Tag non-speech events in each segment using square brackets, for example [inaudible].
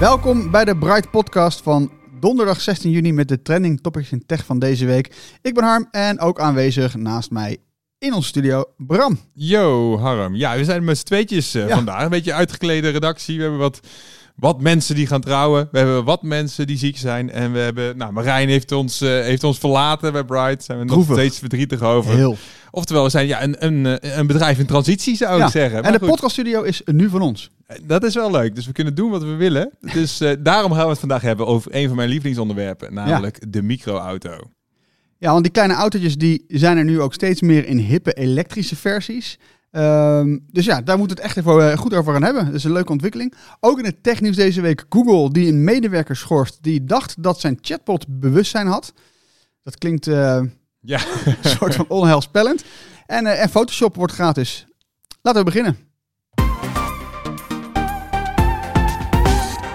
Welkom bij de Bright Podcast van donderdag 16 juni met de trending topics in tech van deze week. Ik ben Harm en ook aanwezig naast mij in onze studio Bram. Yo, Harm. Ja, we zijn met z'n tweetjes eh, Ja. vandaag. Een beetje uitgeklede redactie. We hebben wat, wat mensen die gaan trouwen. We hebben wat mensen die ziek zijn. En we hebben... Nou, Marijn heeft ons, eh, heeft ons verlaten bij Bright. Zijn we nog steeds verdrietig over. Heel. Oftewel, we zijn ja, een, een, eh, een bedrijf in transitie, zou Ja. ik zeggen. En de goed, podcaststudio is nu van ons. Dat is wel leuk. Dus we kunnen doen wat we willen. Dus eh, daarom gaan we het vandaag hebben over een van mijn lievelingsonderwerpen. Namelijk de microauto. Ja, want die kleine autootjes die zijn er nu ook steeds meer in hippe elektrische versies. Ehm, dus ja, daar moeten we het echt even eh, goed over gaan hebben. Dat is een leuke ontwikkeling. Ook in het technieuws deze week Google die een medewerker schorst die dacht dat zijn chatbot bewustzijn had. Dat klinkt eh, Ja. [laughs] een soort van onheilspellend. En, eh, en Photoshop wordt gratis. Laten we beginnen.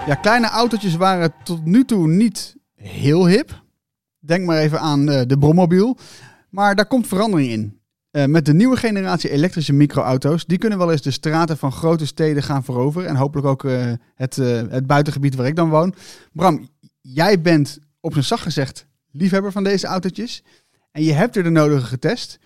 Ja, kleine autootjes waren tot nu toe niet heel hip. Denk maar even aan de Brommobiel. Maar daar komt verandering in. Eh, met de nieuwe generatie elektrische microauto's, die kunnen wel eens de straten van grote steden gaan veroveren. En hopelijk ook eh, het, eh, het buitengebied waar ik dan woon. Bram, jij bent op zijn zacht gezegd liefhebber van deze autootjes. En je hebt er de nodige getest.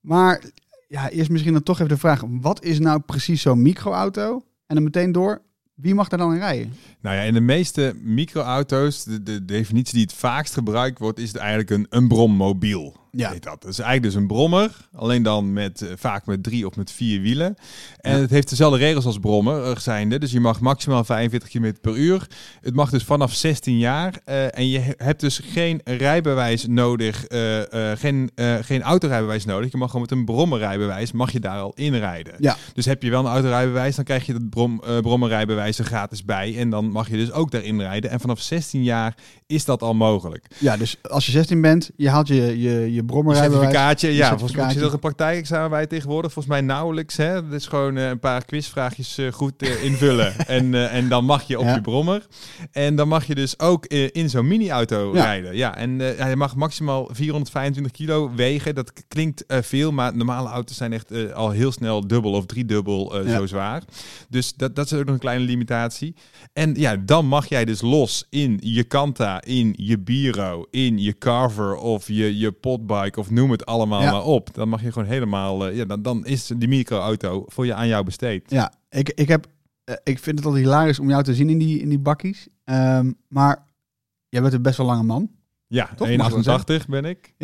Maar ja, eerst misschien dan toch even de vraag: wat is nou precies zo'n microauto? En dan meteen door, wie mag er dan in rijden? Nou ja, in de meeste microauto's, de, de definitie die het vaakst gebruikt wordt, is eigenlijk een, een brommobiel. Ja. Heet dat. Dat is eigenlijk dus een brommer, alleen dan met, eh, vaak met drie of met vier wielen. En Ja. het heeft dezelfde regels als brommer er zijnde. Dus je mag maximaal 45 km per uur. Het mag dus vanaf 16 jaar. eh, en je he- hebt dus geen rijbewijs nodig, eh, geen, geen autorijbewijs nodig. Je mag gewoon met een brommerrijbewijs, mag je daar al inrijden. Ja. Dus heb je wel een autorijbewijs, dan krijg je het brom, brommerrijbewijs er gratis bij. En dan mag je dus ook daarin rijden. En vanaf 16 jaar is dat al mogelijk. Ja, dus als je 16 bent, je haalt je, je, je brommerrijbewijs. Certificaatje, Je ja. Volgens mij certificaatje. zit een praktijkexamen bij tegenwoordig. Volgens mij nauwelijks. Hè? Dat is gewoon eh, een paar quizvraagjes eh, goed eh, invullen. [laughs] en, en dan mag je op Ja. je brommer. En dan mag je dus ook in zo'n mini-auto Ja. rijden. Ja, en eh, hij mag maximaal 425 kilo wegen. Dat klinkt veel, maar normale auto's zijn echt al heel snel dubbel of driedubbel Ja. zo zwaar. Dus dat, dat is ook nog een kleine limitatie. En ja, dan mag jij dus los in je Kanta, in je Biro, in je Carver of je, je Of noem het allemaal Ja. maar op. Dan mag je gewoon helemaal, eh, ja, dan, dan is die microauto voor je aan jou besteed. Ja, ik, ik, heb, eh, ik vind het al hilarisch om jou te zien in die, in die bakkies. Ehm, maar jij bent een best wel lange man. Ja, Toch, mag ik wel 1,88 ben ik.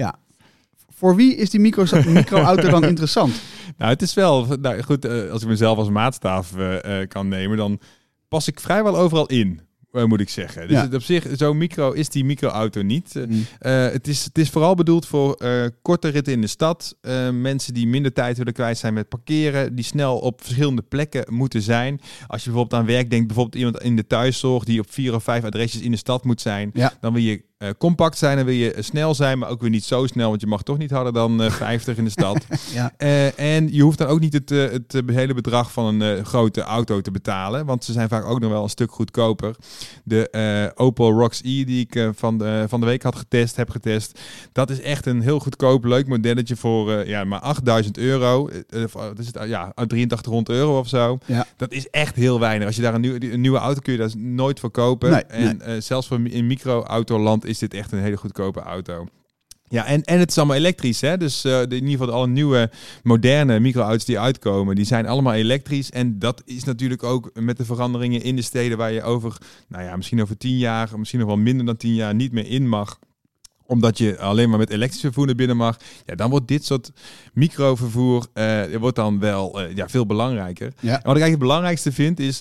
Voor wie is die micro, [laughs] microauto dan interessant? Nou, het is wel, nou goed, eh, als ik mezelf als maatstaaf eh, kan nemen, dan pas ik vrijwel overal in. Eh, moet ik zeggen. Dus Ja. op zich, zo'n micro is die microauto niet. Eh, Mm. Eh, het, is, het is vooral bedoeld voor korte ritten in de stad. Mensen die minder tijd willen kwijt zijn met parkeren. Die snel op verschillende plekken moeten zijn. Als je bijvoorbeeld aan werk denkt. Bijvoorbeeld iemand in de thuiszorg die op vier of vijf adresjes in de stad moet zijn. Ja. Dan wil je eh, compact zijn. Dan wil je eh, snel zijn. Maar ook weer niet zo snel. Want je mag toch niet harder dan eh 50 in de stad. [laughs] Ja. Eh, en je hoeft dan ook niet het, eh, het eh, hele bedrag van een eh, grote auto te betalen. Want ze zijn vaak ook nog wel een stuk goedkoper. De eh, Opel Rocks E die ik eh, van, de, van de week had getest, heb getest. Dat is echt een heel goedkoop, leuk modelletje voor eh, ja, maar 8000 euro. Eh, wat is het? Ja, 8300 euro of zo. Ja. Dat is echt heel weinig. Als je daar een, nieuwe een nieuwe auto kun je daar nooit voor kopen. Nee, en eh, zelfs voor in micro-autoland is dit echt een hele goedkope auto. Ja, en, en het is allemaal elektrisch. Hè? Dus de, in ieder geval alle nieuwe moderne microauto's die uitkomen, die zijn allemaal elektrisch. En dat is natuurlijk ook met de veranderingen in de steden waar je over, nou ja, misschien over tien jaar, misschien nog wel minder dan tien jaar niet meer in mag omdat je alleen maar met elektrisch vervoer naar binnen mag. Ja, dan wordt dit soort microvervoer eh, wordt dan wel eh, ja, veel belangrijker. Ja. En wat ik eigenlijk het belangrijkste vind is...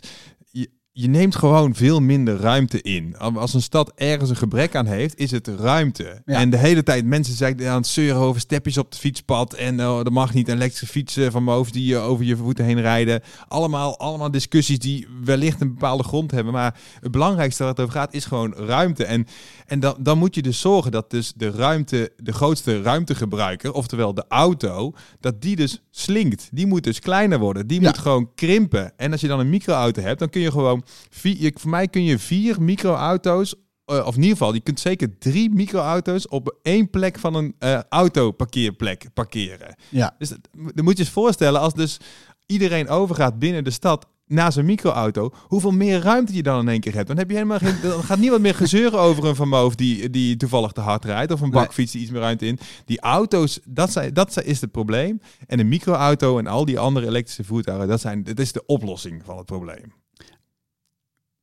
Je, neemt gewoon veel minder ruimte in. Als een stad ergens een gebrek aan heeft, is het ruimte. Ja. En de hele tijd mensen zijn aan het zeuren over stepjes op het fietspad. En oh, er mag niet elektrische fietsen van hoofd die je over je voeten heen rijden. Allemaal, allemaal discussies die wellicht een bepaalde grond hebben. Maar het belangrijkste waar het over gaat, is gewoon ruimte. En, en dan, dan moet je dus zorgen dat dus de ruimte, de grootste ruimtegebruiker, oftewel de auto, dat die dus slinkt. Die moet dus kleiner worden. Die Ja. moet gewoon krimpen. En als je dan een microauto hebt, dan kun je gewoon vier, je, voor mij kun je vier microauto's, eh, of in ieder geval, je kunt zeker drie microauto's op één plek van een eh autoparkeerplek parkeren. Ja. Dus dat- dan moet je eens voorstellen, als dus iedereen overgaat binnen de stad naar zijn microauto, hoeveel meer ruimte je dan in één keer hebt. Dan heb je helemaal geen, dan gaat niemand meer gezeuren over een Van Moof die, die toevallig te hard rijdt, of een bakfiets die iets meer ruimte in. Die auto's, dat, zijn, dat zijn- is het probleem. En een microauto en al die andere elektrische voertuigen, dat, zijn, dat is de oplossing van het probleem.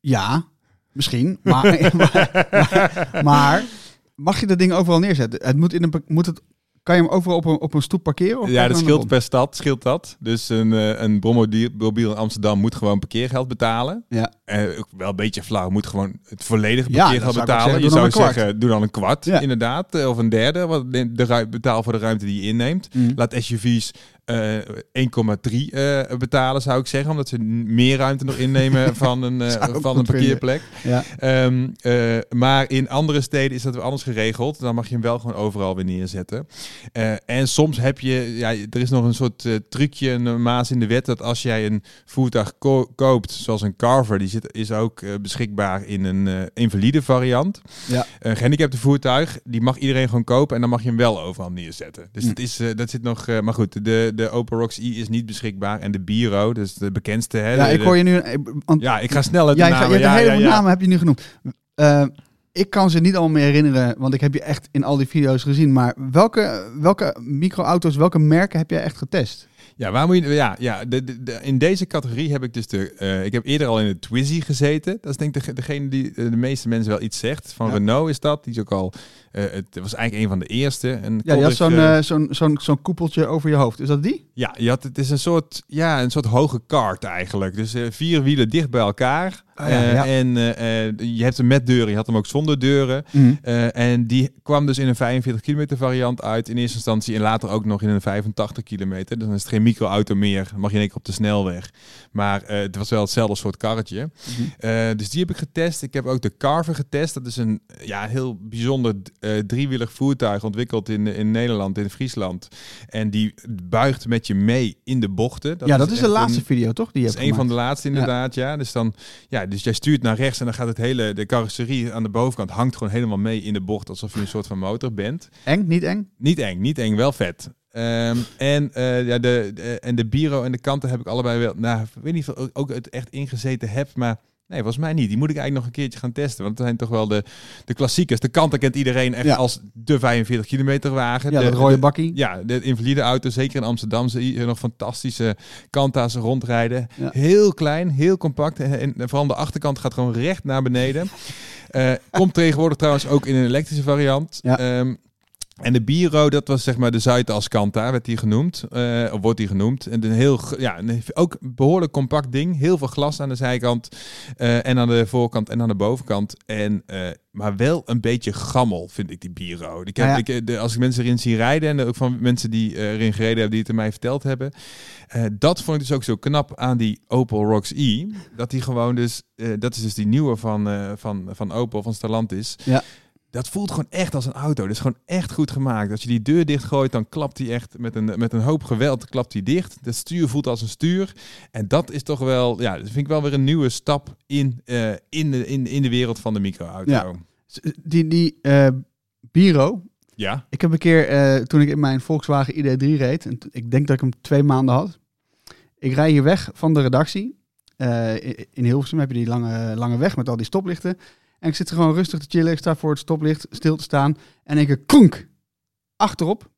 Ja, misschien. Maar, [laughs] maar, maar mag je dat ding overal neerzetten? Het moet in een, moet het, kan je hem overal op een, op een stoep parkeren? Of Ja, dat scheelt per stad, scheelt dat. Dus een, eh, een brommobiel in Amsterdam moet gewoon parkeergeld betalen. Ja. Ook wel een beetje flauw, moet gewoon het volledige parkeergeld betalen. zeggen, je zou zeggen, doe dan een kwart, Ja. inderdaad. eh, Of een derde, wat de, betaal voor de ruimte die je inneemt. Mm. Laat SUV's eh 1,3 eh, betalen, zou ik zeggen. Omdat ze meer ruimte nog innemen [laughs] van een, eh, van een parkeerplek. Ja. Ehm, eh, maar in andere steden is dat weer anders geregeld. Dan mag je hem wel gewoon overal weer neerzetten. Eh, en soms heb je, ja, er is nog een soort eh, trucje, een maas in de wet, dat als jij een voertuig ko- koopt, zoals een Carver, die zit, is ook eh, beschikbaar in een eh, invalide variant. Ja. Een gehandicapte voertuig, die mag iedereen gewoon kopen en dan mag je hem wel overal neerzetten. Dus Hm. dat, is, eh, dat zit nog, eh, maar goed, de, de Opel Rocks i is niet beschikbaar en de Biro, dus de bekendste. Hè, Ja, de- ik hoor je nu... eh, Want ja, ik ga snel uit de jij gaat- namen. je ja, de hele ja, ja. namen heb je nu genoemd. Eh, ik kan ze niet allemaal meer herinneren, want ik heb je echt in al die video's gezien. Maar welke, welke microauto's, welke merken heb jij echt getest? Ja, waar moet je. Ja, ja de, de, de- in deze categorie heb ik dus de. eh, ik heb eerder al in de Twizy gezeten. Dat is denk ik de, degene die de meeste mensen wel iets zegt. Van Ja. Renault is dat. Die is ook al. Eh, het was eigenlijk een van de eerste. Een Ja, die had zo'n eh, zo'n zo'n zo'n koepeltje over je hoofd. Is dat die? ja, je had, het is een soort, ja, een soort hoge kart eigenlijk. Dus eh, vier wielen dicht bij elkaar. Ah, ja, ja. En je hebt hem met deuren, je had hem ook zonder deuren. Eh, en die kwam dus in een 45 kilometer variant uit in eerste instantie. En later ook nog in een 85 kilometer. Dus dan is het geen microauto meer. Dan mag je in één keer op de snelweg. Maar het was wel hetzelfde soort karretje. Eh, dus die heb ik getest. Ik heb ook de Carver getest. Dat is een ja, heel bijzonder eh driewielig voertuig ontwikkeld in, in Nederland, in Friesland. En die buigt met je mee in de bochten. ja, dat is de laatste een- video, toch? Die je dat is een van de laatste inderdaad, ja. Dus dan, ja, dus jij stuurt naar rechts en dan gaat het hele, de carrosserie aan de bovenkant hangt gewoon helemaal mee in de bocht, alsof je een soort van motor bent. Eng, niet eng? Niet eng, niet eng, wel vet. Ehm, en, eh, ja, de, de- en de Biro en de kanten heb ik allebei wel, nou, ik weet niet of ik ook het echt ingezeten heb, maar nee, volgens mij niet. Die moet ik eigenlijk nog een keertje gaan testen, want het zijn toch wel de, de klassiekers. De kanten kent iedereen echt Ja. als de 45 kilometer wagen. Ja, de, dat rode de- bakkie. ja, de invalide auto, zeker in Amsterdam, je nog fantastische Kanta's rondrijden. Ja. Heel klein, heel compact. En, en vooral de achterkant gaat gewoon recht naar beneden. [laughs] Eh, komt tegenwoordig trouwens ook in een elektrische variant. Ja. Ehm, en de Biro, dat was zeg maar de Zuidas Kanta, werd die genoemd. eh, of wordt die genoemd. En een heel, ja, een, ook een behoorlijk compact ding. Heel veel glas aan de zijkant. eh, en aan de voorkant en aan de bovenkant. En, eh, maar wel een beetje gammel, vind ik, die Biro. Ik heb, Ja, ja. Ik, de, als ik mensen erin zie rijden, en ook van mensen die erin gereden hebben, die het aan mij verteld hebben. dat vond ik dus ook zo knap aan die Opel Rocks E. Dat die gewoon dus, dat is dus die nieuwe van, van, van Opel, van Stellantis. Ja. Dat voelt gewoon echt als een auto. Dat is gewoon echt goed gemaakt. Als je die deur dichtgooit, dan klapt die echt met een, met een hoop geweld klapt die dicht. Het stuur voelt als een stuur. En dat is toch wel, ja, dat vind ik wel weer een nieuwe stap in, eh, in, de, in, in de wereld van de microauto. Ja. Ja. Die, die eh, Biro, ja. Ik heb een keer, eh, toen ik in mijn Volkswagen ID3 reed, en ik denk dat ik hem twee maanden had. Ik rij hier weg van de redactie. Eh, in Hilversum heb je die lange, lange weg met al die stoplichten. En ik zit er gewoon rustig te chillen. Ik sta voor het stoplicht stil te staan. En ik een kronk achterop.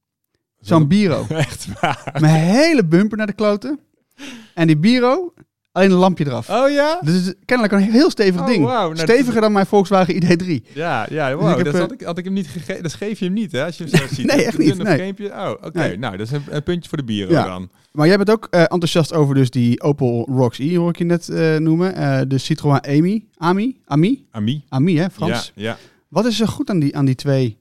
Zo'n Biro. [laughs] Echt waar. Mijn hele bumper naar de kloten. En die Biro, Alleen een lampje eraf. Oh ja? Dus kennelijk een heel stevig Oh, ding. Nou, Steviger dan mijn Volkswagen ID3. Ja, ja wow, Dus heb, dat eh, had ik, had ik hem niet gegeven. Dat geef je hem niet, hè? Als je hem zo [laughs] ziet. nee, echt niet, nee. Oh, oké. Nee. Nou, dat is een, een puntje voor de bieren Ja. dan. Maar jij bent ook eh, enthousiast over dus die Opel Rocks E, hoor ik je net eh, noemen. De Citroën Ami. Ami? Ami? Ami. Ami, hè, Frans. Ja, ja. Wat is er goed aan die, aan die twee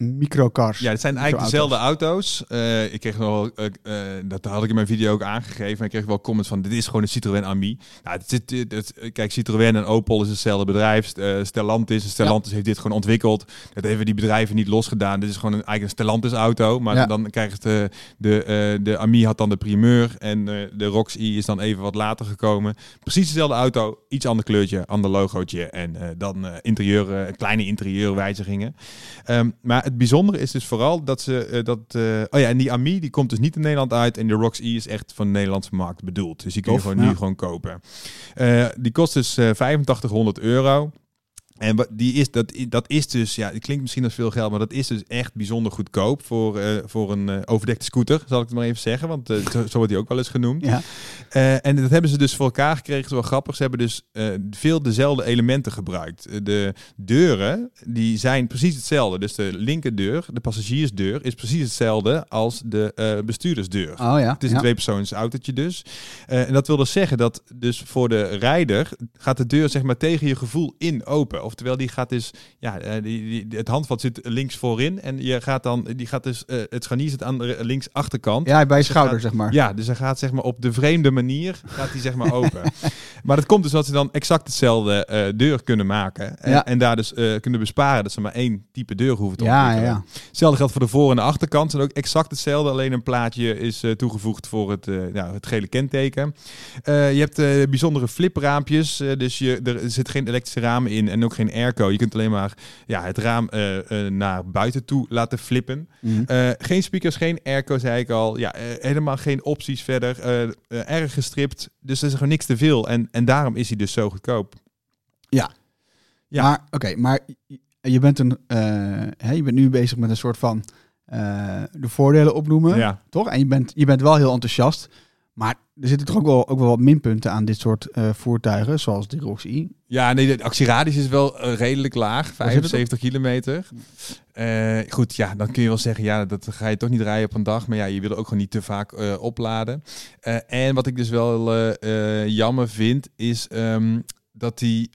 microcars? ja, het zijn eigenlijk dezelfde auto's. Eh, ik kreeg nog wel, eh, eh, dat had ik in mijn video ook aangegeven. En ik kreeg wel comments van, dit is gewoon een Citroën Ami. Nou, het zit, het, het- kijk, Citroën en Opel is hetzelfde bedrijf. Stellantis, Stellantis heeft dit gewoon ontwikkeld. Dat hebben die bedrijven niet losgedaan. Dit is gewoon een, eigenlijk een Stellantis auto. Maar Ja. dan krijgt de, de, de Ami had dan de primeur. En de Rox E is dan even wat later gekomen. Precies dezelfde auto, iets ander kleurtje, ander logootje. En dan interieur, kleine interieurwijzigingen. Ehm, maar het bijzondere is dus vooral dat ze eh, dat. eh, oh ja, en die Ami die komt dus niet in Nederland uit. En de Rox E is echt van de Nederlandse markt bedoeld. Dus die kun je gewoon ja. nu gewoon kopen. Eh, die kost dus eh 8500 euro. En wat- die is, dat, dat is dus, ja, het klinkt misschien als veel geld, maar dat is dus echt bijzonder goedkoop voor, eh, voor een eh, overdekte scooter, zal ik het maar even zeggen. Want eh, zo, zo wordt die ook wel eens genoemd. Ja. En dat hebben ze dus voor elkaar gekregen. Is wel grappig. Ze hebben dus veel dezelfde elementen gebruikt. De deuren, die zijn precies hetzelfde. Dus de linkerdeur, de passagiersdeur, is precies hetzelfde als de bestuurdersdeur. Oh ja. Het is een ja. tweepersoons autootje dus. En dat wil dus zeggen dat dus voor de rijder gaat de deur zeg maar tegen je gevoel in open. Oftewel die gaat dus, ja, eh, die, die, het handvat zit links voorin en je gaat dan, die gaat dus, eh, het scharnier zit aan de links achterkant. Ja, bij je Ze schouder, gaat- zeg maar. Ja, dus hij gaat zeg maar op de vreemde manier gaat hij zeg maar open. [laughs] maar dat komt dus dat ze dan exact hetzelfde eh, deur kunnen maken en, Ja. en daar dus kunnen besparen dat ze maar één type deur hoeven te Ja, ontwikkelen. ja. Hetzelfde geldt voor de voor- en de achterkant. zijn ook exact hetzelfde. Alleen een plaatje is toegevoegd voor het, ja, het gele kenteken. Je hebt bijzondere flipraampjes. dus je, er zit geen elektrische ramen in en ook geen airco. Je kunt alleen maar ja, het raam eh, eh, naar buiten toe laten flippen. Mhm. Eh, geen speakers, geen airco, zei ik al. Ja, helemaal geen opties verder. Erg gestript. Dus er is gewoon niks te veel. En, en daarom is hij dus zo goedkoop. Ja. Maar, oké, maar je bent, een, hè, je bent nu bezig met een soort van de voordelen opnoemen, Ja. toch? En je bent, je bent wel heel enthousiast. Maar er zitten toch ook wel, ook wel wat minpunten aan dit soort eh, voertuigen, zoals de Roxy. Ja, nee, de actieradius is wel eh, redelijk laag, Waar zit het 75 kilometer. Eh, goed, ja, dan kun je wel zeggen, ja, dat ga je toch niet rijden op een dag. Maar ja, je wil ook gewoon niet te vaak opladen. En wat ik dus wel jammer vind, is ehm, dat hij,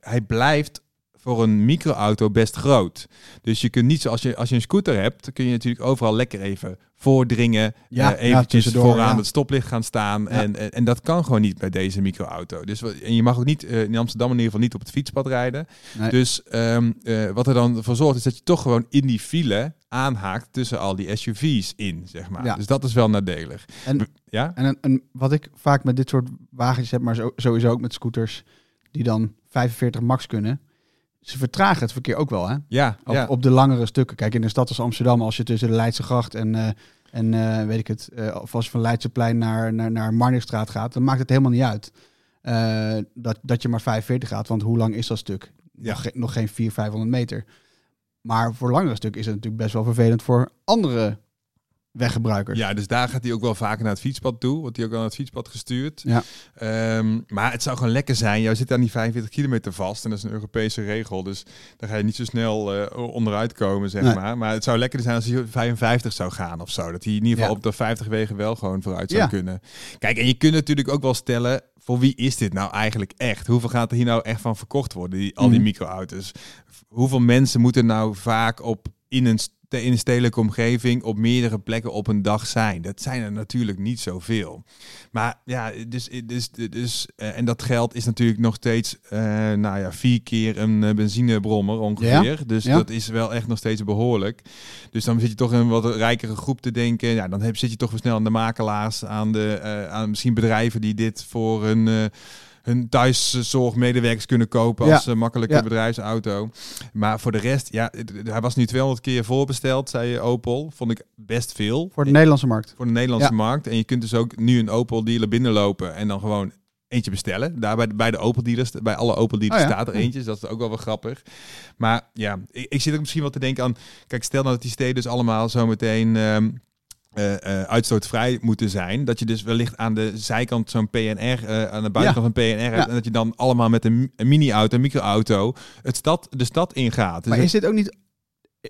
hij blijft voor een microauto best groot. Dus je kunt niet zoals je als je een scooter hebt, kun je natuurlijk overal lekker even voordringen, Ja, ja, eventjes vooraan ja. het stoplicht gaan staan. En, en, en dat kan gewoon niet bij deze microauto. Dus en je mag ook niet eh, in Amsterdam in ieder geval niet op het fietspad rijden. Nee. Dus ehm, eh, wat er dan voor zorgt is dat je toch gewoon in die file aanhaakt tussen al die SUV's in, zeg maar. Ja. Dus dat is wel nadelig. En- ja? En een, wat ik vaak met dit soort wagens heb, maar zo, sowieso ook met scooters, die dan 45 max kunnen, ze vertragen het verkeer ook wel, hè? Ja, Op, ja. op de langere stukken. Kijk, in een stad als Amsterdam, als je tussen de Leidse gracht en, eh, en eh, weet ik het, eh, of als je van Leidseplein naar, naar, naar Marnixstraat gaat, dan maakt het helemaal niet uit dat, dat je maar 45 gaat. Want hoe lang is dat stuk? Ja. Nog, nog geen 400, 500 meter. Maar voor langere stuk is het natuurlijk best wel vervelend voor andere weggebruikers. Ja, dus daar gaat hij ook wel vaker naar het fietspad toe. Wordt hij ook al naar het fietspad gestuurd. Ja. Ehm, maar het zou gewoon lekker zijn. Jij zit aan die 45 kilometer vast. En dat is een Europese regel. Dus daar ga je niet zo snel eh, onderuit komen, zeg Nee. maar. Maar het zou lekker zijn als hij 55 zou gaan of zo. Dat hij in ieder geval Ja. op de 50 wegen wel gewoon vooruit zou Ja. kunnen. Kijk, en je kunt natuurlijk ook wel stellen... Voor wie is dit nou eigenlijk echt? Hoeveel gaat er hier nou echt van verkocht worden? Die, al die Mhm. microauto's. Hoeveel mensen moeten nou vaak op in een, st- in een stedelijke omgeving op meerdere plekken op een dag zijn? Dat zijn er natuurlijk niet zoveel. Maar ja, dus, dus, dus eh, en dat geld is natuurlijk nog steeds, eh, nou ja, vier keer een eh, benzinebrommer ongeveer. Dus Ja. dat is wel echt nog steeds behoorlijk. Dus dan zit je toch in een wat rijkere groep te denken. Ja, dan heb, zit je toch weer snel aan de makelaars, aan de, eh, aan misschien bedrijven die dit voor hun. Eh, hun thuiszorgmedewerkers kunnen kopen als eh, makkelijke Ja. bedrijfsauto. Maar voor de rest, ja, hij was nu 200 keer voorbesteld, zei Opel. Vond ik best veel Voor de Nederlandse markt. voor de Nederlandse Ja. markt. En je kunt dus ook nu een Opel dealer binnenlopen en dan gewoon eentje bestellen. Daar bij de, bij de Opel dealers, bij alle Opel dealers Oh ja. staat er eentje. Dus dat is ook wel wel grappig. Maar ja, ik, ik zit ook misschien wel te denken aan, kijk, stel nou dat die steden dus allemaal zometeen ehm eh, eh, uitstootvrij moeten zijn. Dat je dus wellicht aan de zijkant zo'n PNR, eh, aan de buitenkant van PNR hebt. Ja. En dat je dan allemaal met een, mi- een mini-auto, een micro-auto, het stad, de stad ingaat. Dus Maar dat- is dit ook niet...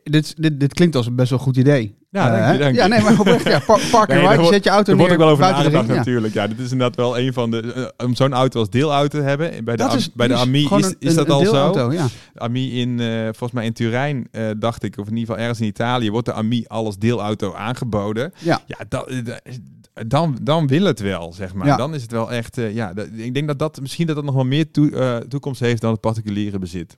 Dit, dit, dit klinkt als een best wel goed idee. Ja, dank Eh, je, dank Ja, je. nee, maar oprecht, ja, par- park Nee, and daar ride, wordt- zet je auto er wordt ook wel over nagedacht ja. natuurlijk. Ja, dit is inderdaad wel een van de... eh, om zo'n auto als deelauto te hebben. Bij de, Dat Am- is, bij de AMI is, is dat een al zo. Ja. AMI in, eh, volgens mij in Turijn, dacht ik, of in ieder geval ergens in Italië, wordt de AMI al als deelauto aangeboden. Ja. Ja, dat, dan, dan wil het wel, zeg maar. Ja. Dan is het wel echt, ja, ik denk dat dat misschien dat dat nog wel meer toe- toekomst heeft dan het particuliere bezit.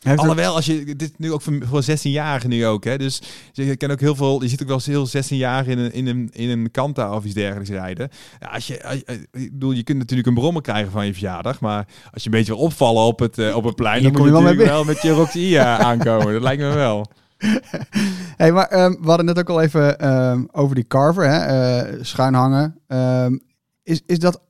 Heeft Alhoewel, als je, dit nu ook voor, voor 16-jarigen nu ook, hè. Dus je kan ook heel veel, je ziet ook wel eens heel 16-jarigen in een, in een, in een Kanta of iets dergelijks rijden. Ja, als je, als- eh, ik bedoel, je kunt natuurlijk een brommer krijgen van je verjaardag, maar als je een beetje wil opvallen op het, eh, op het plein, dan kom moet je je wel mee natuurlijk wel met je Roxy eh, [laughs] aankomen. Dat lijkt me wel. [laughs] Hey, maar ehm, we hadden net ook al even ehm, over die carver, hè, schuin hangen. Ehm, is, is, dat,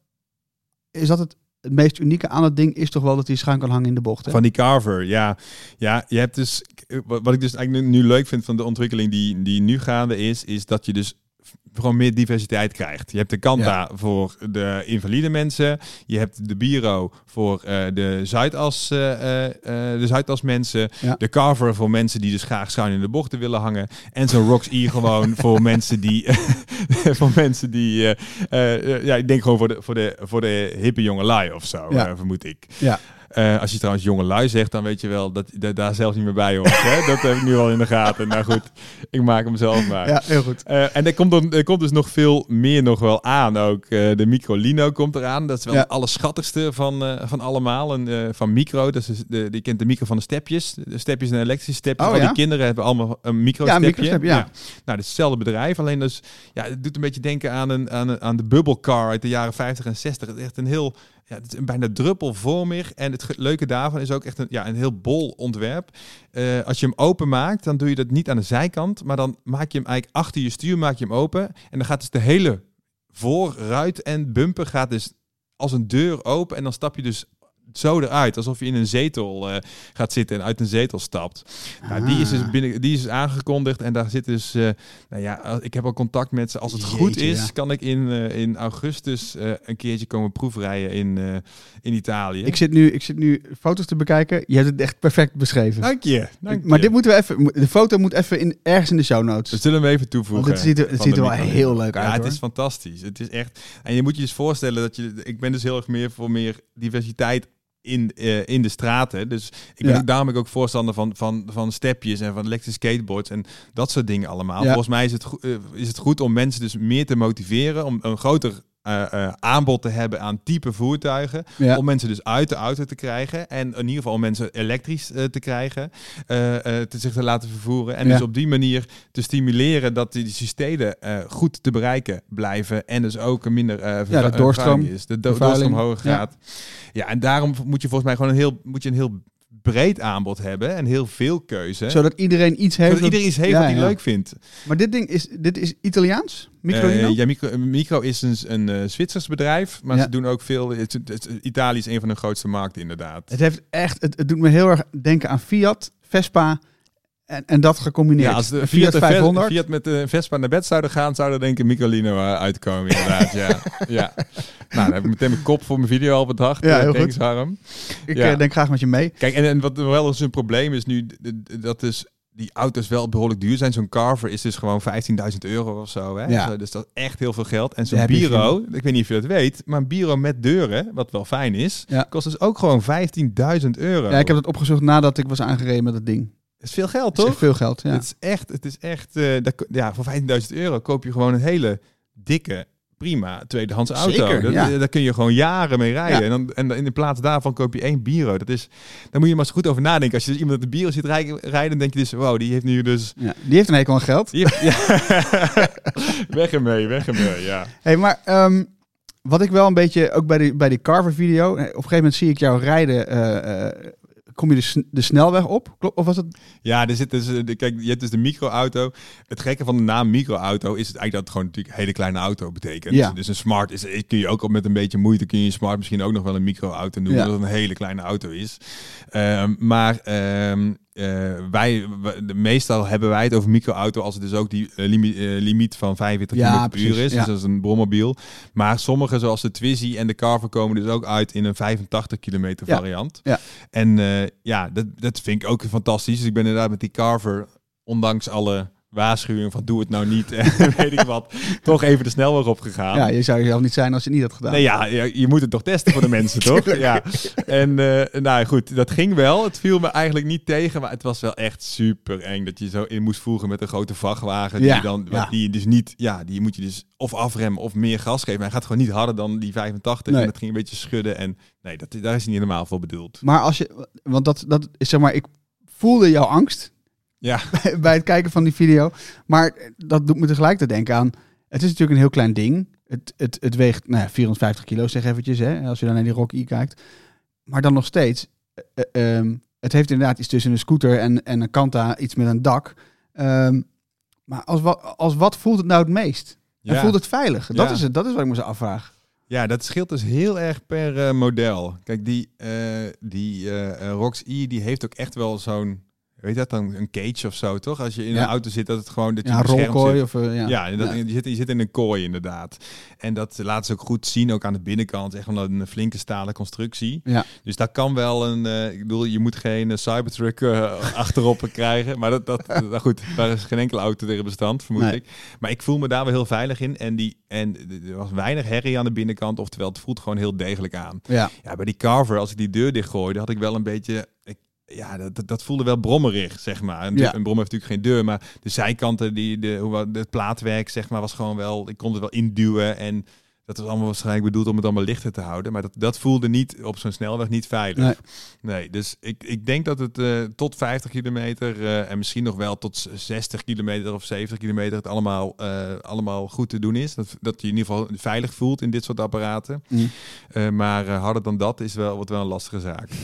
is dat het, het meest unieke aan het ding? Is toch wel dat hij schuin kan hangen in de bocht? Van die carver, ja. Ja, je hebt dus... Wat ik dus eigenlijk nu leuk vind van de ontwikkeling die, die nu gaande is, is dat je dus gewoon meer diversiteit krijgt. Je hebt de Kanta voor de invalide mensen. Je hebt de Biro voor eh, de Zuidas, eh, eh, de Zuidas mensen. Ja. De Carver voor mensen die dus graag schuin in de bochten willen hangen. En zo'n Rox E gewoon [laughs] voor mensen die... [laughs] voor mensen die... ja, ik denk gewoon voor de, voor de, voor de hippe jonge lui of zo, Ja. vermoed ik. Ja. Eh, als je trouwens jonge lui zegt, dan weet je wel dat dat daar zelfs niet meer bij hoort. hè? [laughs] Dat heb ik nu al in de gaten. Nou goed, ik maak hem zelf maar. Ja, heel goed. Eh, en er komt, dan, er komt dus nog veel meer nog wel aan. Ook eh, de Microlino komt eraan. Dat is wel Ja. het allerschattigste van, van allemaal. En, van micro. Dat is dus de, die kent de micro van de stepjes. De stepjes zijn elektrische stepjes. Oh, Al ja? die kinderen hebben allemaal een micro Ja, een stepje. microstep, ja. Nou, hetzelfde bedrijf. Alleen dus, ja, het doet een beetje denken aan, een, aan, een, aan de bubble car uit de jaren 50 en 60. Het is echt een heel, ja, het is bijna druppelvormig. En het leuke daarvan is ook echt een, ja, een heel bol ontwerp. Eh, als je hem open maakt, dan doe je dat niet aan de zijkant, maar dan maak je hem eigenlijk achter je stuur maak je hem open. En dan gaat dus de hele voorruit en bumper gaat dus als een deur open en dan stap je dus zo eruit, alsof je in een zetel eh, gaat zitten en uit een zetel stapt. Nou, die is dus Ah. binnen, die is dus aangekondigd en daar zit dus, eh, nou ja, als- ik heb al contact met ze. Als het goed is, ja. kan ik in, eh, in augustus eh, een keertje komen proefrijden in, eh, in Italië. Ik zit, nu, ik zit nu foto's te bekijken. Je hebt het echt perfect beschreven. Dank je. Dank maar je. dit moeten we even... De foto moet even in, ergens in de show notes. We zullen hem even toevoegen. Want het ziet er- het ziet er wel heel leuk uit, Ja, het is fantastisch. Het is echt. En je moet je dus voorstellen dat je. Ik ben dus heel erg meer voor meer diversiteit in, eh, in de straten. Dus ik ben Ja. ook, daarom ben ik ook voorstander van, van, van stepjes en van elektrische skateboards en dat soort dingen allemaal. Ja. Volgens mij is het, eh, is het goed om mensen dus meer te motiveren, om een groter eh, eh, aanbod te hebben aan type voertuigen. Ja. Om mensen dus uit de auto te krijgen. En in ieder geval om mensen elektrisch eh, te krijgen. te zich te laten vervoeren. En Ja. dus op die manier te stimuleren dat die systemen eh, goed te bereiken blijven. En dus ook een minder vervu- de doorstroom, is. De do- vervuiling. doorstroom hoger Ja. gaat. Ja. en daarom moet je volgens mij gewoon een heel, moet je een heel breed aanbod hebben. En heel veel keuze. Zodat iedereen iets heeft. Zodat iedereen iets heeft Ja, wat hij ja. leuk vindt. Maar dit ding is, dit is Italiaans? Microlino? Eh, ja, micro, micro is een, een eh, Zwitsers bedrijf, maar Ja. ze doen ook veel. Het, het- Italië is een van de grootste markten, inderdaad. Het heeft echt, het, het doet me heel erg denken aan Fiat, Vespa en, en dat gecombineerd. Ja, als de Fiat, Fiat Fiat, 500. Fiat met de Vespa naar bed zouden gaan, zou er denk ik een Microlino eh, uitkomen, inderdaad. ja. [laughs] ja. Nou, dan heb ik meteen mijn kop voor mijn video al bedacht. Ja, Eh, heel goed. Harm. Ik Ja. eh, denk graag met je mee. Kijk, en, en wat wel eens een probleem is nu, dat dus die auto's wel behoorlijk duur zijn. Zo'n Carver is dus gewoon 15.000 euro of zo. Hè? Ja. Zo, Dus dat is echt heel veel geld. En zo'n bureau, ik weet niet of je dat weet, maar een bureau met deuren, wat wel fijn is, Ja. kost dus ook gewoon 15.000 euro. Ja, ik heb het opgezocht nadat ik was aangereden met dat ding. Is veel geld, toch? veel geld, ja. Het is echt, het is echt, eh, dat, ja, voor 15.000 euro koop je gewoon een hele dikke, prima tweedehands auto. Zeker, Dat, ja. Daar kun je gewoon jaren mee rijden. Ja. En, dan, en in de plaats daarvan koop je één Biro. Dat is, daar moet je maar eens goed over nadenken. Als je dus iemand met de Biro ziet rijden, denk je dus, wow, die heeft nu dus... ja. Die heeft een hekel aan geld. Die [laughs] weg ermee, weg ermee, ja. Hey, maar ehm, wat ik wel een beetje, ook bij die, bij die Carver video, eh, op een gegeven moment zie ik jou rijden, eh, eh, kom je de, de snelweg op? Klopt? Of was het? Ja, er zit dus, eh, de, kijk, je hebt dus de microauto. Het gekke van de naam microauto is het eigenlijk dat het gewoon natuurlijk hele kleine auto betekent. Ja. Dus een smart is, kun je ook met een beetje moeite kun je smart misschien ook nog wel een microauto noemen, Ja. dat het een hele kleine auto is. Ehm, maar ehm, eh, wij, we- de, meestal hebben wij het over microauto als het dus ook die eh, eh, limiet van 45 Ja, km per uur is. ja. Dus dat is een brommobiel. Maar sommige, zoals de Twizy en de Carver, komen dus ook uit in een 85 kilometer Ja, variant. ja. En ja, dat, dat vind ik ook fantastisch. Dus ik ben inderdaad met die Carver, ondanks alle waarschuwingen van doe het nou niet en [laughs] weet ik wat, toch even de snelweg opgegaan. Ja, je zou jezelf niet zijn als je niet had gedaan. Nee, ja, je, je moet het toch testen voor de mensen, [laughs] toch? Ja. En eh, nou goed, dat ging wel. Het viel me eigenlijk niet tegen, maar het was wel echt super eng dat je zo in moest voegen met een grote vrachtwagen. Die, Ja, dan, ja. die je dus niet, ja, die moet je dus of afremmen of meer gas geven. Maar hij gaat gewoon niet harder dan die 85 Nee. en dat ging een beetje schudden. En nee, dat, daar is niet helemaal voor bedoeld. Maar als je, want dat, dat is zeg maar, ik voelde jouw angst Ja, [laughs] bij het kijken van die video. Maar dat doet me tegelijkertijd denken aan, het is natuurlijk een heel klein ding. Het, het, het weegt nou ja, 450 kilo, zeg eventjes, hè, als je dan naar die Rock E kijkt. Maar dan nog steeds, ehm, het heeft inderdaad iets tussen een scooter en, en een Kanta, iets met een dak. Ehm, maar als wat, als wat voelt het nou het meest? En ja. voelt het veilig? Dat, Ja. is het, dat is wat ik me zo afvraag. Ja, dat scheelt dus heel erg per eh, model. Kijk, die, eh die Rox E, die heeft ook echt wel zo'n, weet je dat dan, een cage of zo, toch? Als je in Ja. een auto zit, dat het gewoon, dat je Ja, rolkooi zit. of... eh, ja. Ja, dat, Ja. Je, zit, je zit in een kooi inderdaad. En dat laat ze ook goed zien, ook aan de binnenkant. Echt wel een flinke stalen constructie. Ja. Dus daar kan wel een... eh, ik bedoel, je moet geen eh, Cybertruck [laughs] achterop krijgen. Maar dat, dat, nou goed, daar is geen enkele auto tegen bestand, vermoed Nee. ik. Maar ik voel me daar wel heel veilig in. En, die, en er was weinig herrie aan de binnenkant. Oftewel, het voelt gewoon heel degelijk aan. Ja. Ja, bij die Carver, als ik die deur dichtgooide, had ik wel een beetje... Ik, ja, dat, dat, voelde wel brommerig, zeg maar. Een, Ja. een brom heeft natuurlijk geen deur, maar de zijkanten, die, de, hoe, wat- het plaatwerk, zeg maar, was gewoon wel... Ik kon het wel induwen en dat was allemaal waarschijnlijk bedoeld om het allemaal lichter te houden. Maar dat, dat voelde niet op zo'n snelweg niet veilig. Nee. Nee, dus ik, ik denk dat het eh, tot 50 kilometer eh, en misschien nog wel tot 60 kilometer of 70 kilometer het allemaal, eh, allemaal goed te doen is. Dat, dat je in ieder geval veilig voelt in dit soort apparaten. Mm. Maar harder dan dat is wel, wordt wel een lastige zaak. [laughs]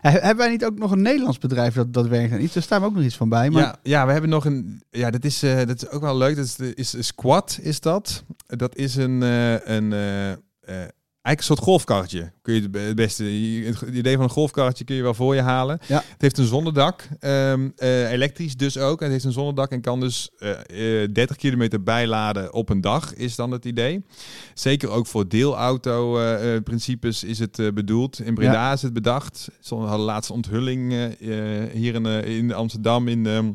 He- Hebben wij niet ook nog een Nederlands bedrijf dat, dat werkt aan iets? Daar staan we ook nog iets van bij. Maar Ja, ja, we hebben nog een. Ja, dat is, eh, dat is ook wel leuk. Dat is, de, is Squat, is dat? Dat is een. eh, een eh, Eigenlijk een soort golfkarretje. Kun je het be- het beste. Het idee van een golfkarretje kun je wel voor je halen. Ja. Het heeft een zonnedak. ehm, eh, elektrisch dus ook. Het heeft een zonnedak en kan dus eh, eh, 30 kilometer bijladen op een dag, is dan het idee. Zeker ook voor deelauto-principes is het eh, bedoeld. In Breda is het bedacht. Ze hadden laatste onthulling eh, eh, hier in, eh, in Amsterdam in, ehm, eh,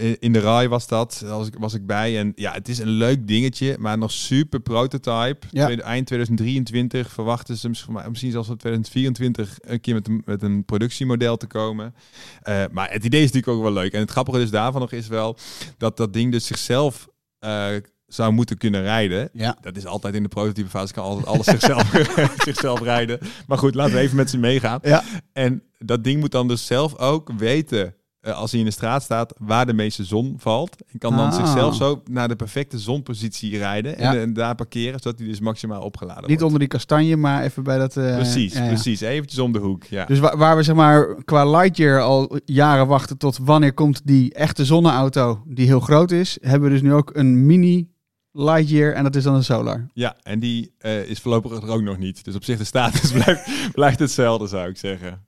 in- in de RAI was dat. Was ik, was ik bij. En ja, het is een leuk dingetje, maar nog super prototype. Ja. Eind 2023 verwachten ze misschien, zelfs in 2024 een keer met een, met een productiemodel te komen. Eh, maar het idee is natuurlijk ook wel leuk. En het grappige dus daarvan nog is wel dat dat ding dus zichzelf eh, zou moeten kunnen rijden. ja. Dat is altijd in de prototype fase, kan altijd alles zichzelf, [laughs] zichzelf rijden. Maar goed, laten we even met ze meegaan. Ja. En dat ding moet dan dus zelf ook weten, eh, als hij in de straat staat, waar de meeste zon valt. En kan dan Ah. zichzelf zo naar de perfecte zonpositie rijden. Ja. En, daar parkeren, zodat hij dus maximaal opgeladen Niet wordt. onder die kastanje, maar even bij dat... eh, Precies, ja, ja. precies. Eventjes om de hoek, ja. Dus wa- waar we zeg maar qua Lightyear al jaren wachten tot wanneer komt die echte zonneauto die heel groot is, hebben we dus nu ook een mini Lightyear en dat is dan een Solar. Ja, en die eh, is voorlopig er ook nog niet. Dus op zich de status [laughs] blijft, blijft hetzelfde, zou ik zeggen.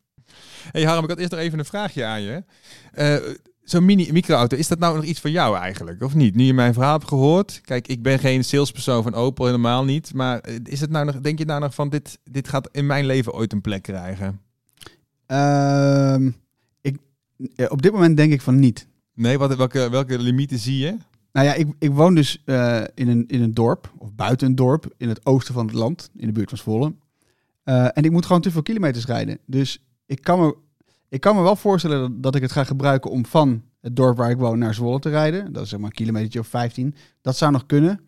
Hey Harm, ik had eerst nog even een vraagje aan je. Eh, Zo'n mini microauto, is dat nou nog iets voor jou eigenlijk, of niet? Nu je mijn verhaal hebt gehoord. Kijk, ik ben geen salespersoon van Opel, helemaal niet. Maar eh, is het nou nog, denk je nou nog van, dit, dit gaat in mijn leven ooit een plek krijgen? Ehm, ik, ja, op dit moment denk ik van niet. Nee, wat, welke, welke limieten zie je? Nou ja, ik, ik woon dus eh, in, een, in een dorp, of buiten een dorp, in het oosten van het land, in de buurt van Zwolle. Eh, en ik moet gewoon te veel kilometers rijden. Dus ik kan me, ik kan me wel voorstellen dat, dat ik het ga gebruiken om van het dorp waar ik woon naar Zwolle te rijden. Dat is zeg maar een kilometertje of 15. Dat zou nog kunnen.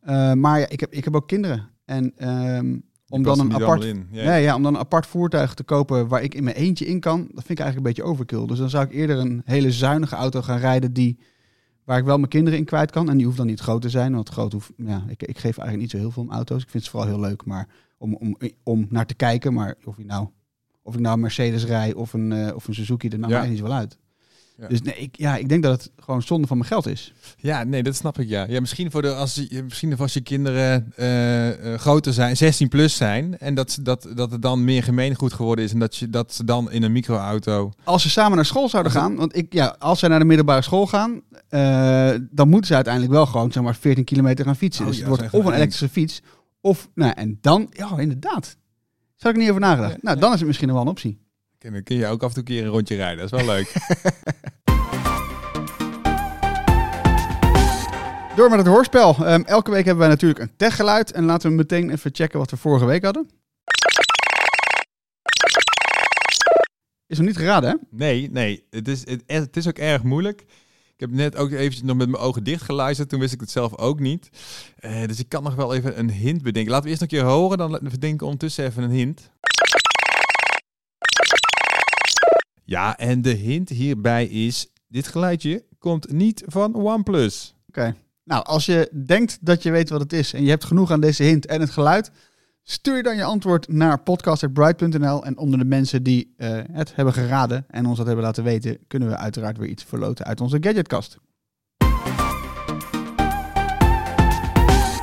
Eh, maar ja, ik heb, ik heb ook kinderen. En ehm, om dan een apart. Ja. Nee, ja, om dan een apart voertuig te kopen waar ik in mijn eentje in kan, dat vind ik eigenlijk een beetje overkill. Dus dan zou ik eerder een hele zuinige auto gaan rijden die, waar ik wel mijn kinderen in kwijt kan. En die hoeft dan niet groot te zijn, want groot hoeft, ja, ik, ik geef eigenlijk niet zo heel veel om auto's. Ik vind het vooral heel leuk maar om, om, om naar te kijken. Maar of ik nou, of ik nou een Mercedes rij of een, eh, of een Suzuki, dat maakt Ja. mij niet wel uit. Ja. Dus nee, ik, ja, ik denk dat het gewoon zonde van mijn geld is. Ja, nee, dat snap ik ja. Ja, misschien voor de als je misschien als je kinderen eh, eh, groter zijn, 16 plus zijn en dat dat dat het dan meer gemeengoed geworden is en dat je dat ze dan in een microauto. Als ze samen naar school zouden gaan, want ik, ja, als zij naar de middelbare school gaan, dan moeten ze uiteindelijk wel gewoon zeg maar 14 kilometer gaan fietsen. Oh dus het wordt of een een elektrische fiets, of, nou, en dan, ja, inderdaad. Zou ik niet over nagedacht. Nou, dan is het misschien wel een optie. En dan kun je ook af en toe een keer een rondje rijden. Dat is wel leuk. [laughs] Door met het hoorspel. Ehm, elke week hebben wij natuurlijk een techgeluid. En laten we meteen even checken wat we vorige week hadden. Is nog niet geraden, hè? Nee, nee. Het is, het, het is ook erg moeilijk. Ik heb net ook eventjes nog met mijn ogen dicht geluisterd. Toen wist ik het zelf ook niet. Eh, dus ik kan nog wel even een hint bedenken. Laten we eerst nog een keer horen. Dan bedenken we ondertussen even een hint. Ja, en de hint hierbij is... Dit geluidje komt niet van OnePlus. Oké. Nou, als je denkt dat je weet wat het is en je hebt genoeg aan deze hint en het geluid, stuur dan je antwoord naar podcast.bright.nl. En onder de mensen die eh, het hebben geraden en ons dat hebben laten weten, kunnen we uiteraard weer iets verloten uit onze gadgetkast.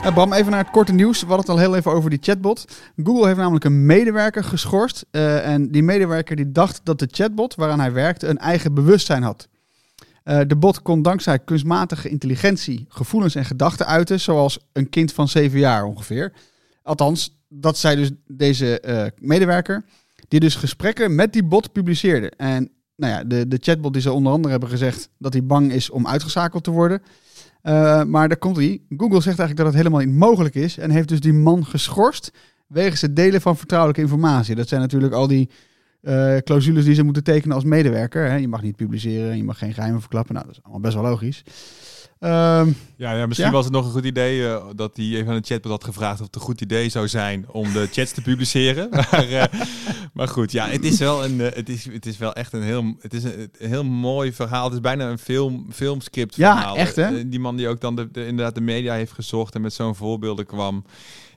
Eh, Bram, even naar het korte nieuws. We hadden het al heel even over die chatbot. Google heeft namelijk een medewerker geschorst. eh, en die medewerker die dacht dat de chatbot waaraan hij werkte een eigen bewustzijn had. De bot kon dankzij kunstmatige intelligentie gevoelens en gedachten uiten, zoals een kind van zeven jaar ongeveer. Althans, dat zei dus deze eh, medewerker, die dus gesprekken met die bot publiceerde. En nou ja, de, de chatbot die ze onder andere hebben gezegd dat hij bang is om uitgeschakeld te worden. Eh, maar daar komt hij. Google zegt eigenlijk dat het helemaal niet mogelijk is en heeft dus die man geschorst wegens het delen van vertrouwelijke informatie. Dat zijn natuurlijk al die eh, clausules die ze moeten tekenen als medewerker. Hè. Je mag niet publiceren, je mag geen geheimen verklappen. Nou, dat is allemaal best wel logisch. Ehm, Ja, ja misschien Ja? was het nog een goed idee eh, dat hij even aan de chatbot had gevraagd of het een goed idee zou zijn om de chats te publiceren. [laughs] maar, eh, maar goed, ja, het is wel een, eh, het is, het is wel echt een heel, het is een, een heel mooi verhaal. Het is bijna een film, filmscript Ja, verhaal. echt, hè? Die man die ook dan de, de- inderdaad de media heeft gezocht en met zo'n voorbeelden kwam.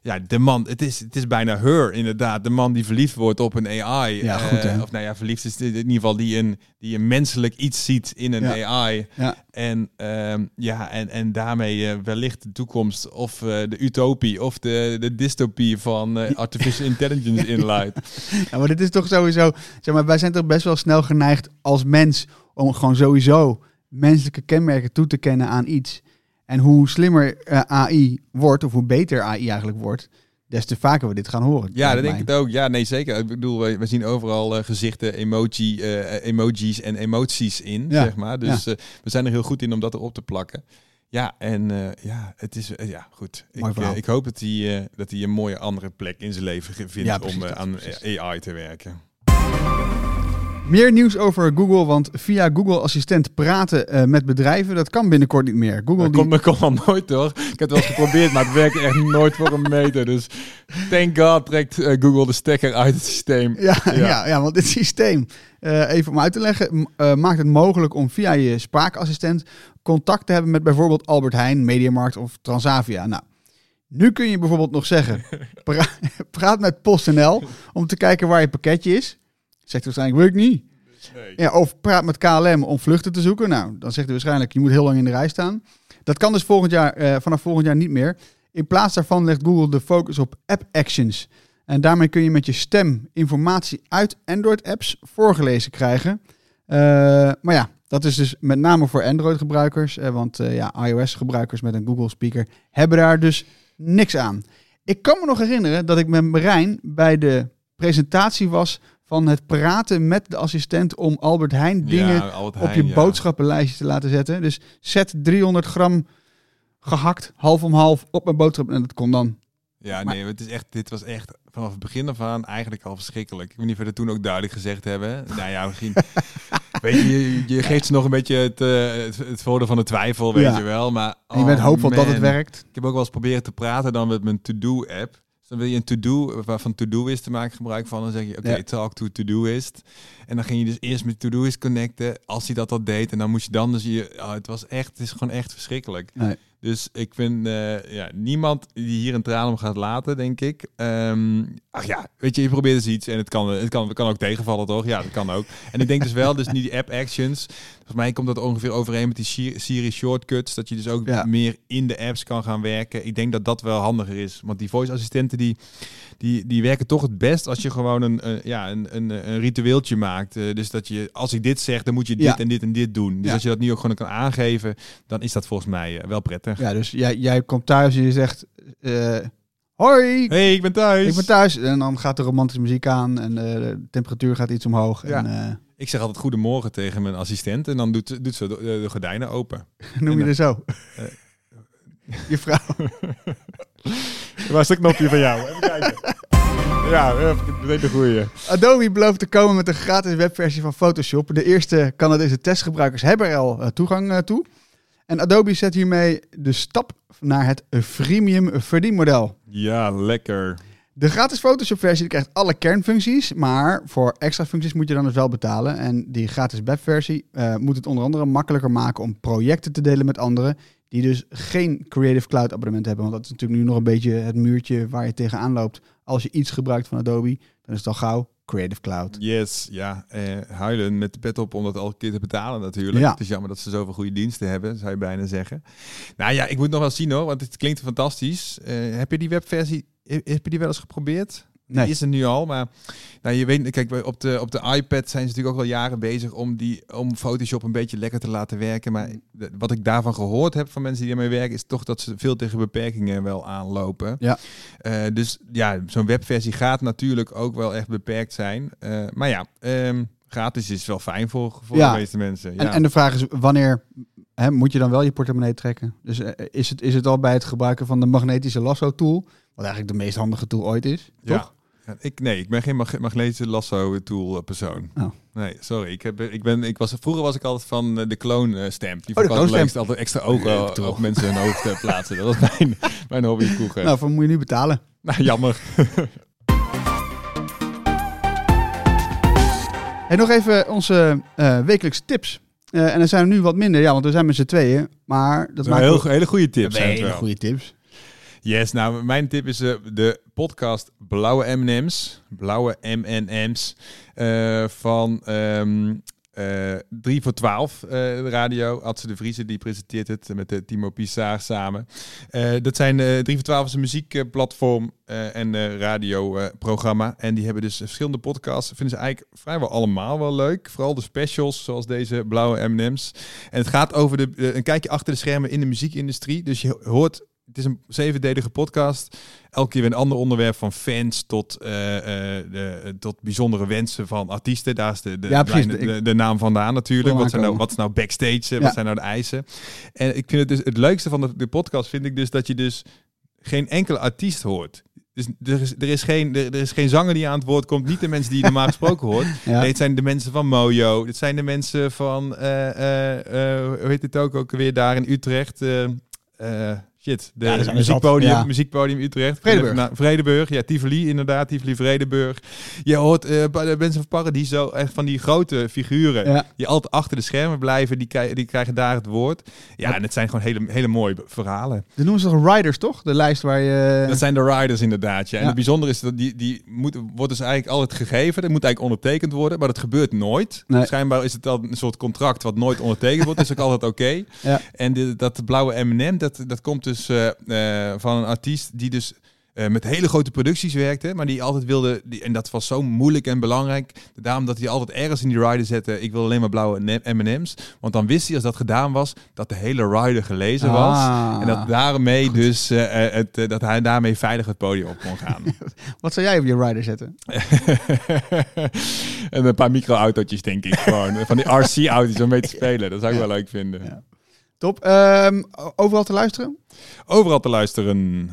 Ja, de man, het is, het is bijna her inderdaad. De man die verliefd wordt op een AI. Ja, Eh, goed, hè? Of nou ja, verliefd is in ieder geval die een, die een menselijk iets ziet in een Ja. AI. ja. En, ehm, ja, en, en daarmee eh, wellicht de toekomst of eh, de utopie of de, de dystopie van [laughs] artificial intelligence inluidt. Ja, maar dit is toch sowieso. Zeg maar, wij zijn toch best wel snel geneigd als mens om gewoon sowieso menselijke kenmerken toe te kennen aan iets. En hoe slimmer eh, AI wordt, of hoe beter AI eigenlijk wordt, des te vaker we dit gaan horen. Ja, dat denk ik ook. Ja, nee, zeker. Ik bedoel, we, we zien overal eh, gezichten, emoji, eh, emojis en emoties in, Ja, zeg maar. Dus we zijn er heel goed in om dat erop te plakken. Ja, en ja, het is, ja, goed. Mooi Ik, ik hoop dat hij, dat hij een mooie andere plek in zijn leven vindt Ja, om aan. AI te werken. Meer nieuws over Google, want via Google Assistent praten eh, met bedrijven, dat kan binnenkort niet meer. Google Dat die, komt, komt al nooit hoor. Ik heb het wel eens geprobeerd, maar het werkt echt nooit voor een meter. Dus thank god trekt eh, Google de stekker uit het systeem. Ja, ja. Ja. Ja, want dit [laughs] systeem, eh, even om uit te leggen, maakt het mogelijk om via je spraakassistent contact te hebben met bijvoorbeeld Albert Heijn, Mediamarkt of Transavia. Nou, nu kun je bijvoorbeeld nog zeggen, [laughs] pra- praat met PostNL om te kijken waar je pakketje is. Zegt hij waarschijnlijk, wil ik niet. Ja, of praat met KLM om vluchten te zoeken. Nou, dan zegt hij waarschijnlijk, je moet heel lang in de rij staan. Dat kan dus volgend jaar, eh, vanaf volgend jaar niet meer. In plaats daarvan legt Google de focus op app actions. En daarmee kun je met je stem informatie uit Android-apps voorgelezen krijgen. Eh, maar ja, dat is dus met name voor Android-gebruikers. eh, want ja, iOS-gebruikers met een Google-speaker hebben daar dus niks aan. Ik kan me nog herinneren dat ik met Marijn bij de presentatie was van het praten met de assistent om Albert Heijn dingen Ja, Albert op je ja. boodschappenlijstje te laten zetten. Dus zet 300 gram gehakt, half om half, op mijn boodschap. En dat kon dan. Ja, Maar- nee, het is echt, dit was echt vanaf het begin af aan eigenlijk al verschrikkelijk. Ik weet niet of we dat toen ook duidelijk gezegd hebben. Nou ja, misschien. [laughs] weet je, je, geeft ze nog een beetje het, eh, het, het voordeel van de twijfel, weet Ja. je wel. Maar, En je bent oh, hoopvol dat het werkt. Ik heb ook wel eens proberen te praten dan met mijn to-do-app. Dus dan wil je een to-do, waarvan to-doist te maken gebruik van. Dan zeg je, oké, Ja. talk to to-doist. En dan ging je dus eerst met to-doist connecten, als hij dat al deed. En dan moest je dan dus je... oh, het was echt, het is gewoon echt verschrikkelijk. Nee. Dus ik vind eh, ja, niemand die hier een traan om gaat laten, denk ik. Ehm, ach ja, weet je, je probeert eens iets en het kan, het, kan, het kan ook tegenvallen, toch? Ja, dat kan ook. En ik denk dus wel, dus niet die app actions. Volgens mij komt dat ongeveer overeen met die Siri- shortcuts. Dat je dus ook Ja. meer in de apps kan gaan werken. Ik denk dat dat wel handiger is. Want die voice assistenten die, die, die werken toch het best als je gewoon een, ja, een, een, een ritueeltje maakt. Eh, dus dat je, als ik dit zeg, dan moet je dit Ja. en dit en dit doen. Dus Ja. als je dat nu ook gewoon kan aangeven, dan is dat volgens mij eh, wel prettig. Ja, dus jij, jij komt thuis en je zegt... eh, Hoi, hey, ik ben thuis. ik ben thuis. En dan gaat de romantische muziek aan en de temperatuur gaat iets omhoog. Ja. En, Ik zeg altijd goedemorgen tegen mijn assistent en dan doet, doet ze de, de gordijnen open. [laughs] noem je er zo? Eh. [laughs] je vrouw. Waar is het knopje van jou? Even kijken. [laughs] Ja, meteen de goeie. Adobe belooft te komen met een gratis webversie van Photoshop. De eerste Canadese testgebruikers hebben er al eh, toegang eh, toe. En Adobe zet hiermee de stap naar het freemium verdienmodel. Ja, lekker. De gratis Photoshop versie krijgt alle kernfuncties, maar voor extra functies moet je dan dus wel betalen. En die gratis webversie eh, moet het onder andere makkelijker maken om projecten te delen met anderen die dus geen Creative Cloud abonnement hebben. Want dat is natuurlijk nu nog een beetje het muurtje waar je tegenaan loopt. Als je iets gebruikt van Adobe, dan is het al gauw Creative Cloud. Yes, ja. Eh, huilen met de pet op om dat elke keer te betalen natuurlijk. Ja. Het is jammer dat ze zoveel goede diensten hebben, zou je bijna zeggen. Nou ja, ik moet nog wel zien hoor, want het klinkt fantastisch. Eh, heb je die webversie, heb je die wel eens geprobeerd? Nee. Die is er nu al, maar nou, je weet, kijk, op de, op de iPad zijn ze natuurlijk ook al jaren bezig om, die, om Photoshop een beetje lekker te laten werken. Maar de- wat ik daarvan gehoord heb van mensen die ermee werken, is toch dat ze veel tegen beperkingen wel aanlopen. Ja. Eh, dus ja, zo'n webversie gaat natuurlijk ook wel echt beperkt zijn. Eh, maar ja, ehm, gratis is wel fijn voor, voor Ja. de meeste mensen. Ja. En, en de vraag is, wanneer hè, moet je dan wel je portemonnee trekken? Dus eh, is, het, is het al bij het gebruiken van de magnetische lasso-tool, wat eigenlijk de meest handige tool ooit is, Ja. toch? Ja, Ik, nee, ik ben geen mag magnetische lasso tool eh, persoon. Oh. Nee, sorry. Ik, heb, ik ben, ik was, vroeger was ik altijd van eh, de clone eh, stamp. Die Oh, de altijd extra ogen toch? op mensen hun hoofd [laughs] plaatsen. Dat was mijn, mijn hobby vroeger. Nou, voor moet je nu betalen. [laughs] Nou, jammer. [laughs] En nog even onze eh, wekelijkse tips. En er zijn er nu wat minder, ja, want we zijn met z'n tweeën. Maar dat maakt heel, hele goede tips. zijn het hele goede tips. Yes, nou, mijn tip is eh, de podcast Blauwe M&M's. Blauwe M&M's. eh, van ehm, eh 3 voor 12 eh, de radio. Adse de Vriezen die presenteert het met de Timo Pissar samen. Eh, dat zijn eh 3 voor 12 is een muziekplatform eh, en eh, radioprogramma. en die hebben dus verschillende podcasts. Vinden ze eigenlijk vrijwel allemaal wel leuk. Vooral de specials, zoals deze Blauwe M&M's. En het gaat over de, eh, een kijkje achter de schermen in de muziekindustrie. Dus je hoort het is een zevendelige podcast. Elke keer weer een ander onderwerp van fans tot, eh, eh, de, tot bijzondere wensen van artiesten. Daar is de, de, Ja, precies. de, de, de naam vandaan natuurlijk. Wat, zijn nou, wat is nou backstage? eh, Ja. Wat zijn nou de eisen? En ik vind het dus het leukste van de, de podcast vind ik dus dat je dus geen enkele artiest hoort. Dus er is, er, is geen, er, is geen zanger die aan het woord komt. Niet de mensen die je normaal [laughs] gesproken hoort. Ja. Nee, het zijn de mensen van Mojo. Het zijn de mensen van, eh, eh, eh, hoe heet het ook, ook weer daar in Utrecht? eh, eh, shit, de Ja, zijn zat, muziekpodium, ja. muziekpodium Utrecht. Vredeburg. Nou, Vredeburg, ja, Tivoli inderdaad, Tivoli Vredeburg. Je hoort bij de mensen van Paradiso, echt van die grote figuren. Ja. Die altijd achter de schermen blijven, die, krijgen- die krijgen daar het woord. Ja, en het zijn gewoon hele, hele mooie verhalen. Dat noemen ze toch Riders, toch? De lijst waar je... Dat zijn de riders inderdaad. Ja. En Ja. het bijzondere is dat die, die moet, wordt dus eigenlijk altijd gegeven. Dat moet eigenlijk ondertekend worden, maar dat gebeurt nooit. Nee. Schijnbaar is het dan een soort contract wat nooit ondertekend wordt. Dat is ook altijd oké. Ja. En de, dat blauwe M&M, dat, dat komt dus eh, eh, van een artiest die dus eh, met hele grote producties werkte, maar die altijd wilde, die, en dat was zo moeilijk en belangrijk, daarom dat hij altijd ergens in die rider zette, ik wil alleen maar blauwe M&M's, want dan wist hij als dat gedaan was, dat de hele rider gelezen was. Ah. En dat daarmee dus het, dat hij daarmee veilig het podium op kon gaan. [laughs] Wat zou jij op je rider zetten? en [laughs] een paar micro-autootjes, denk ik. Gewoon [laughs] van die RC-auto's om mee te spelen. Dat zou ik wel leuk vinden. Ja. Top. Ehm, overal te luisteren? Overal te luisteren.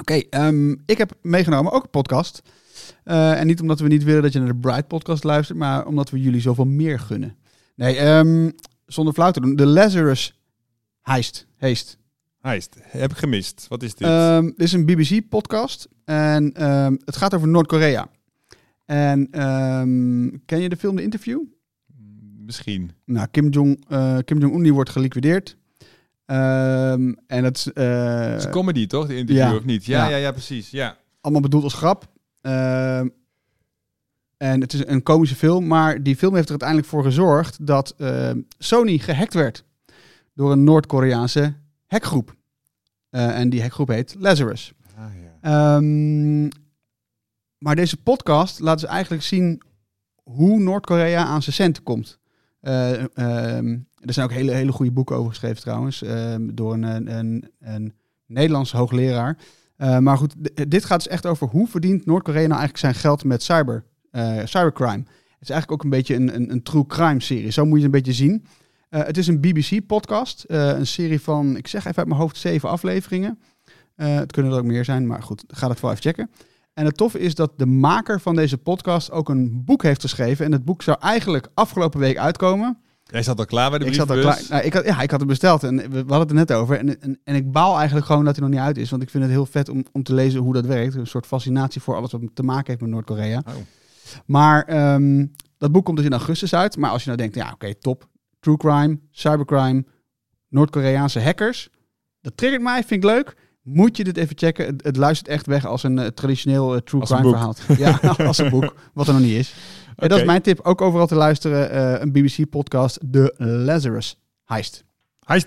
Oké, ehm, ik heb meegenomen ook een podcast. Eh, en niet omdat we niet willen dat je naar de Bright podcast luistert, maar omdat we jullie zoveel meer gunnen. Nee, ehm, zonder flauw te doen. De Lazarus Heist. Heist. Heist, heb ik gemist. Wat is dit? Dit is een BBC-podcast en ehm, het gaat over Noord-Korea. En ken je de film The Interview? Misschien. Nou, Kim Jong, eh, Kim Jong-un die wordt geliquideerd. Ehm, en dat is eh, Het is een comedy, toch? De interview, ja. of niet? Ja, Ja. ja, ja, precies. Ja. allemaal bedoeld als grap. Ehm, En het is een komische film, maar die film heeft er uiteindelijk voor gezorgd dat eh, Sony gehackt werd door een Noord-Koreaanse hackgroep. Eh, en die hackgroep heet Lazarus. Ah, ja. Ehm, maar deze podcast laat dus eigenlijk zien hoe Noord-Korea aan zijn centen komt. Eh, ehm, er zijn ook hele, hele goede boeken over geschreven trouwens, ehm, door een, een, een, Nederlandse hoogleraar. Eh, maar goed, dit gaat dus echt over hoe verdient Noord-Korea nou eigenlijk zijn geld met cyber, eh, cybercrime. Het is eigenlijk ook een beetje een, een, een true crime serie, zo moet je het een beetje zien. Eh, het is een BBC-podcast, een serie van, ik zeg even uit mijn hoofd, zeven afleveringen. Het kunnen er ook meer zijn, maar goed, ga dat wel even checken. En het toffe is dat de maker van deze podcast ook een boek heeft geschreven. En het boek zou eigenlijk afgelopen week uitkomen. Jij zat al klaar bij de Ik zat al brievenbus. klaar. Nou, ik had, ja, ik had het besteld en we, we hadden het er net over. En, en, en ik baal eigenlijk gewoon dat hij nog niet uit is. Want ik vind het heel vet om, om te lezen hoe dat werkt. Een soort fascinatie voor alles wat te maken heeft met Noord-Korea. Oh. Maar ehm, dat boek komt dus in augustus uit. Maar als je nou denkt, ja oké, top. True crime, cybercrime, Noord-Koreaanse hackers. Dat triggert mij, vind ik leuk. Moet je dit even checken. Het, het luistert echt weg als een eh, traditioneel eh, true Als crime verhaal. [laughs] Ja, [laughs] als een boek. Wat er nog niet is. En dat is mijn tip. Ook overal te luisteren. eh, een BBC-podcast, The Lazarus Heist. Is...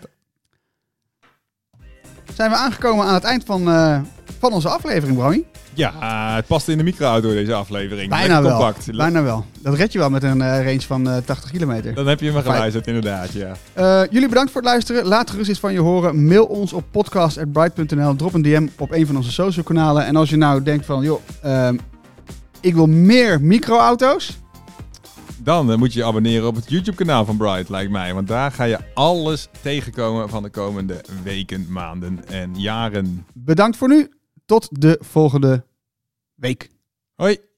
Zijn we aangekomen aan het eind van, eh, van onze aflevering, Brammy? Ja, het past in de micro-auto deze aflevering. Bijna Lekker wel. compact. Bijna wel. Dat red je wel met een eh, range van eh, 80 kilometer. Dan heb je me geluisterd, inderdaad, ja. Eh, jullie bedankt voor het luisteren. Laat gerust iets van je horen. Mail ons op podcast.bright.nl. Drop een DM op een van onze social kanalen. En als je nou denkt van, joh, ehm, ik wil meer microauto's. Dan eh, moet je je abonneren op het YouTube-kanaal van Bright, lijkt mij. Want daar ga je alles tegenkomen van de komende weken, maanden en jaren. Bedankt voor nu. Tot de volgende week. Hoi!